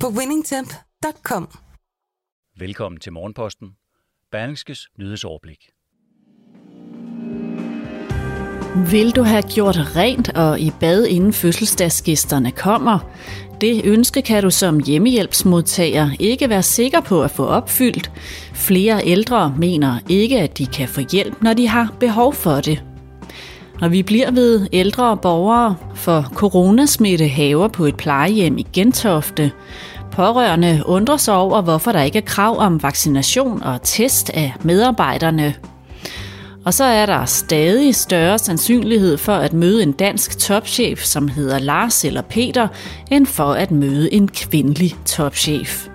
på winningtemp.com. Velkommen til Morgenposten. Berlingskes nyhedsoverblik. Vil du have gjort rent og i bad inden fødselsdagsgæsterne kommer? Det ønske kan du som hjemmehjælpsmodtager ikke være sikker på at få opfyldt. Flere ældre mener ikke, at de kan få hjælp, når de har behov for det. Og vi bliver ved ældre borgere, for coronasmitte haver på et plejehjem i Gentofte. Pårørende undrer sig over, hvorfor der ikke er krav om vaccination og test af medarbejderne. Og så er der stadig større sandsynlighed for at møde en dansk topchef, som hedder Lars eller Peter, end for at møde en kvindelig topchef.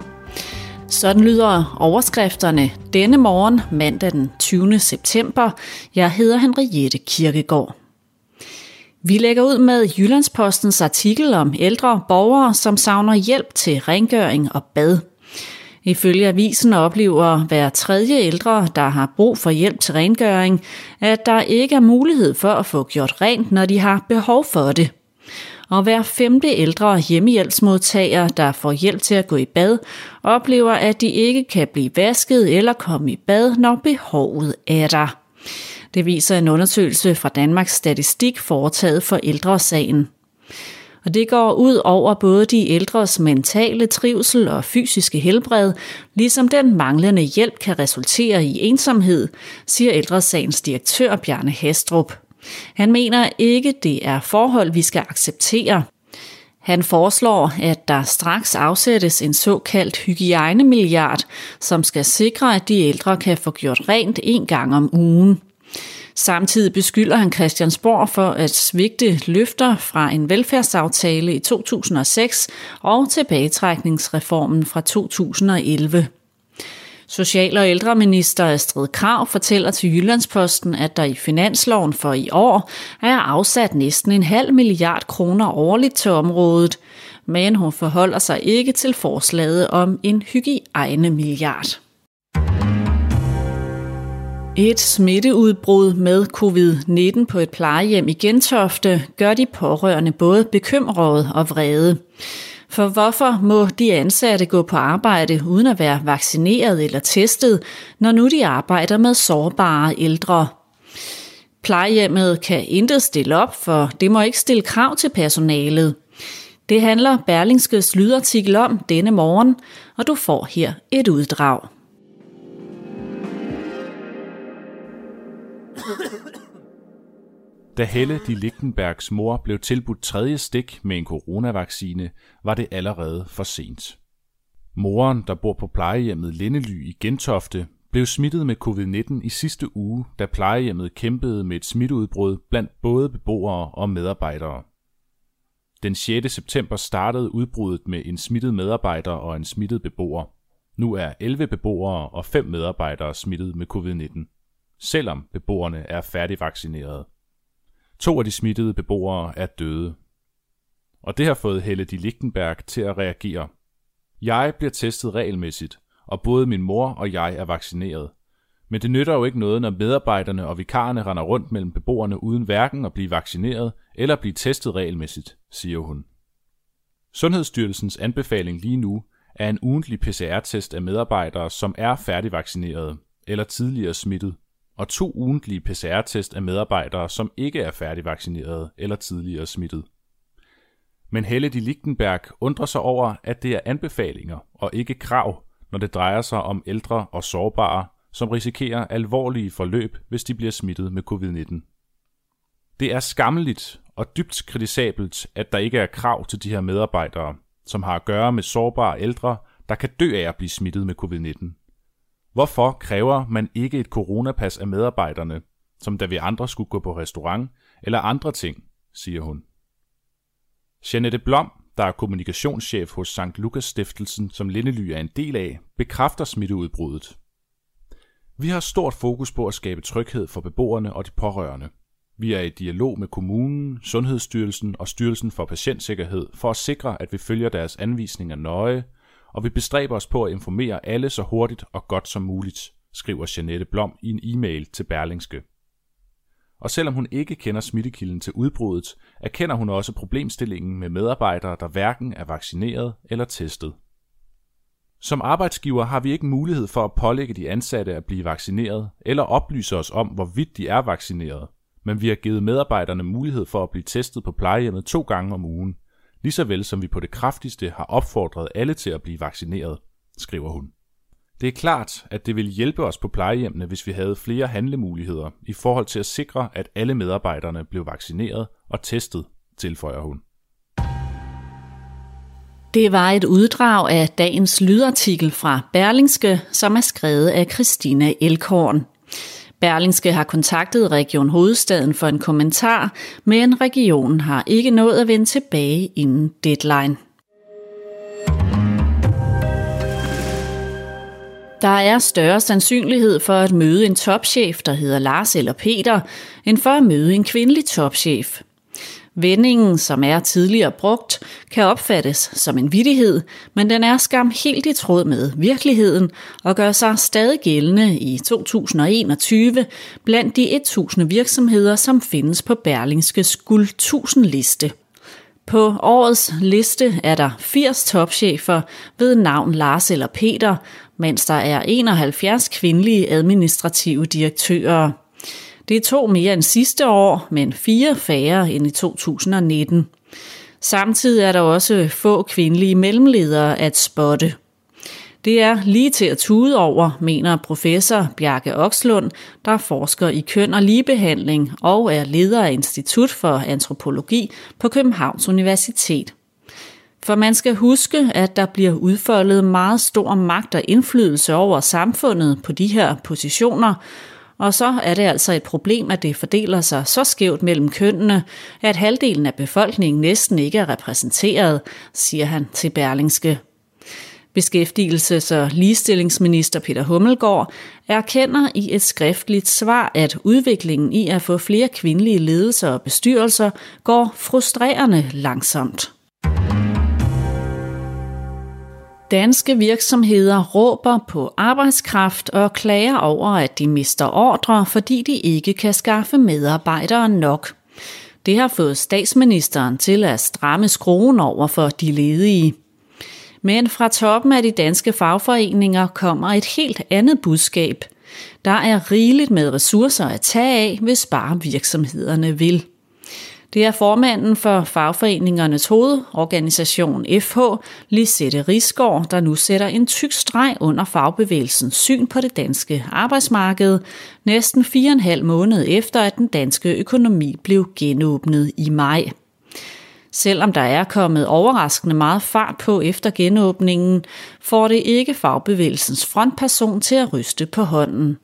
Sådan lyder overskrifterne denne morgen, mandag den 20. september. Jeg hedder Henriette Kirkegaard. Vi lægger ud med Jyllandspostens artikel om ældre borgere, som savner hjælp til rengøring og bad. Ifølge avisen oplever hver tredje ældre, der har brug for hjælp til rengøring, at der ikke er mulighed for at få gjort rent, når de har behov for det. Og hver femte ældre hjemmehjælpsmodtager, der får hjælp til at gå i bad, oplever, at de ikke kan blive vasket eller komme i bad, når behovet er der. Det viser en undersøgelse fra Danmarks Statistik foretaget for ældresagen. Og det går ud over både de ældres mentale trivsel og fysiske helbred, ligesom den manglende hjælp kan resultere i ensomhed, siger ældresagens direktør Bjarne Hastrup. Han mener ikke, det er forhold, vi skal acceptere. Han foreslår, at der straks afsættes en såkaldt hygiejnemilliard, som skal sikre, at de ældre kan få gjort rent en gang om ugen. Samtidig beskylder han Christiansborg for at svigte løfter fra en velfærdsaftale i 2006 og tilbagetrækningsreformen fra 2011. Social- og ældreminister Astrid Krav fortæller til Jyllandsposten, at der i finansloven for i år er afsat næsten en halv milliard kroner årligt til området, men hun forholder sig ikke til forslaget om en hygiejne milliard. Et smitteudbrud med covid-19 på et plejehjem i Gentofte gør de pårørende både bekymrede og vrede. For hvorfor må de ansatte gå på arbejde uden at være vaccineret eller testet, når nu de arbejder med sårbare ældre? Plejehjemmet kan intet stille op, for det må ikke stille krav til personalet. Det handler Berlingskes lydartikel om denne morgen, og du får her et uddrag. Da Helle de Lichtenbergs mor blev tilbudt tredje stik med en coronavaccine, var det allerede for sent. Moren, der bor på plejehjemmet Lindely i Gentofte, blev smittet med covid-19 i sidste uge, da plejehjemmet kæmpede med et smitteudbrud blandt både beboere og medarbejdere. Den 6. september startede udbruddet med en smittet medarbejder og en smittet beboer. Nu er 11 beboere og 5 medarbejdere smittet med covid-19 selvom beboerne er færdigvaccinerede. To af de smittede beboere er døde. Og det har fået Helle de Lichtenberg til at reagere. Jeg bliver testet regelmæssigt, og både min mor og jeg er vaccineret. Men det nytter jo ikke noget, når medarbejderne og vikarerne render rundt mellem beboerne uden hverken at blive vaccineret eller blive testet regelmæssigt, siger hun. Sundhedsstyrelsens anbefaling lige nu er en ugentlig PCR-test af medarbejdere, som er færdigvaccineret eller tidligere smittet og to ugentlige PCR-test af medarbejdere, som ikke er færdigvaccinerede eller tidligere smittet. Men Helle de Lichtenberg undrer sig over, at det er anbefalinger og ikke krav, når det drejer sig om ældre og sårbare, som risikerer alvorlige forløb, hvis de bliver smittet med covid-19. Det er skammeligt og dybt kritisabelt, at der ikke er krav til de her medarbejdere, som har at gøre med sårbare ældre, der kan dø af at blive smittet med covid-19. Hvorfor kræver man ikke et coronapas af medarbejderne, som da vi andre skulle gå på restaurant eller andre ting, siger hun. Janette Blom, der er kommunikationschef hos St. Lukas Stiftelsen, som Lindely er en del af, bekræfter smitteudbruddet. Vi har stort fokus på at skabe tryghed for beboerne og de pårørende. Vi er i dialog med kommunen, Sundhedsstyrelsen og Styrelsen for Patientsikkerhed for at sikre, at vi følger deres anvisninger nøje, og vi bestræber os på at informere alle så hurtigt og godt som muligt, skriver Janette Blom i en e-mail til Berlingske. Og selvom hun ikke kender smittekilden til udbruddet, erkender hun også problemstillingen med medarbejdere, der hverken er vaccineret eller testet. Som arbejdsgiver har vi ikke mulighed for at pålægge de ansatte at blive vaccineret eller oplyse os om, hvorvidt de er vaccineret, men vi har givet medarbejderne mulighed for at blive testet på plejehjemmet to gange om ugen, lige så vel som vi på det kraftigste har opfordret alle til at blive vaccineret, skriver hun. Det er klart, at det ville hjælpe os på plejehjemmene, hvis vi havde flere handlemuligheder i forhold til at sikre, at alle medarbejderne blev vaccineret og testet, tilføjer hun. Det var et uddrag af dagens lydartikel fra Berlingske, som er skrevet af Christina Elkorn. Berlingske har kontaktet Region Hovedstaden for en kommentar, men regionen har ikke nået at vende tilbage inden deadline. Der er større sandsynlighed for at møde en topchef, der hedder Lars eller Peter, end for at møde en kvindelig topchef. Vendingen, som er tidligere brugt, kan opfattes som en vidighed, men den er skam helt i tråd med virkeligheden og gør sig stadig gældende i 2021 blandt de 1000 virksomheder, som findes på Berlingskes guld 1000 liste. På årets liste er der 80 topchefer ved navn Lars eller Peter, mens der er 71 kvindelige administrative direktører. Det er to mere end sidste år, men fire færre end i 2019. Samtidig er der også få kvindelige mellemledere at spotte. Det er lige til at tude over, mener professor Bjarke Okslund, der forsker i køn og ligebehandling og er leder af Institut for Antropologi på Københavns Universitet. For man skal huske, at der bliver udfoldet meget stor magt og indflydelse over samfundet på de her positioner, og så er det altså et problem, at det fordeler sig så skævt mellem kønnene, at halvdelen af befolkningen næsten ikke er repræsenteret, siger han til Berlingske. Beskæftigelses- og ligestillingsminister Peter Hummelgaard erkender i et skriftligt svar, at udviklingen i at få flere kvindelige ledelser og bestyrelser går frustrerende langsomt. Danske virksomheder råber på arbejdskraft og klager over, at de mister ordre, fordi de ikke kan skaffe medarbejdere nok. Det har fået statsministeren til at stramme skruen over for de ledige. Men fra toppen af de danske fagforeninger kommer et helt andet budskab. Der er rigeligt med ressourcer at tage af, hvis bare virksomhederne vil. Det er formanden for fagforeningernes hovedorganisation FH, Lisette Risgaard, der nu sætter en tyk streg under fagbevægelsens syn på det danske arbejdsmarked, næsten fire og en halv måned efter, at den danske økonomi blev genåbnet i maj. Selvom der er kommet overraskende meget fart på efter genåbningen, får det ikke fagbevægelsens frontperson til at ryste på hånden.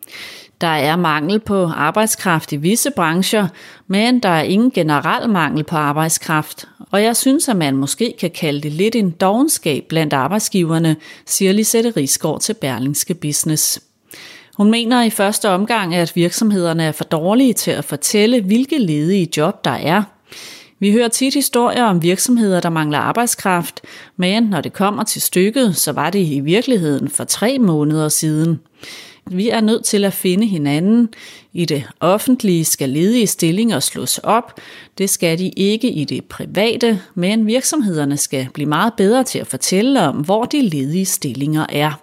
Der er mangel på arbejdskraft i visse brancher, men der er ingen generel mangel på arbejdskraft, og jeg synes, at man måske kan kalde det lidt en dogenskab blandt arbejdsgiverne, siger Lisette Rigsgaard til Berlingske Business. Hun mener i første omgang, at virksomhederne er for dårlige til at fortælle, hvilke ledige job der er. Vi hører tit historier om virksomheder, der mangler arbejdskraft, men når det kommer til stykket, så var det i virkeligheden for tre måneder siden. Vi er nødt til at finde hinanden. I det offentlige skal ledige stillinger slås op. Det skal de ikke i det private, men virksomhederne skal blive meget bedre til at fortælle om, hvor de ledige stillinger er.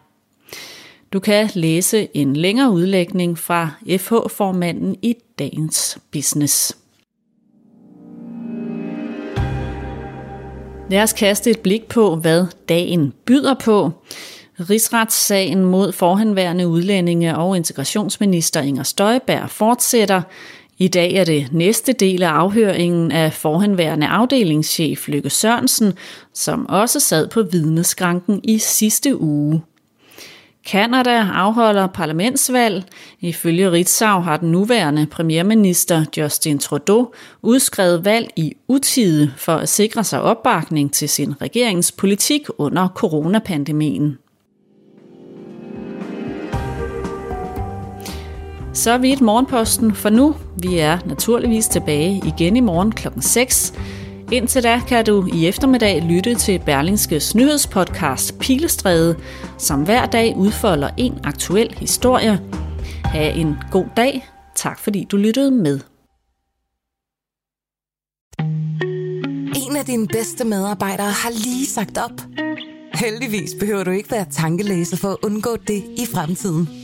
Du kan læse en længere udlægning fra FH-formanden i dagens business. Lad os kaste et blik på, hvad dagen byder på. Rigsretssagen mod forhenværende udlændinge og integrationsminister Inger Støjberg fortsætter. I dag er det næste del af afhøringen af forhenværende afdelingschef Lykke Sørensen, som også sad på vidneskranken i sidste uge. Kanada afholder parlamentsvalg. Ifølge Ritzau har den nuværende premierminister Justin Trudeau udskrevet valg i utide for at sikre sig opbakning til sin regeringspolitik under coronapandemien. Så er vi et morgenposten for nu. Vi er naturligvis tilbage igen i morgen kl. 6. Indtil da kan du i eftermiddag lytte til Berlingskes nyhedspodcast Pilestræde, som hver dag udfolder en aktuel historie. Ha' en god dag. Tak fordi du lyttede med. En af dine bedste medarbejdere har lige sagt op. Heldigvis behøver du ikke være tankelæser for at undgå det i fremtiden.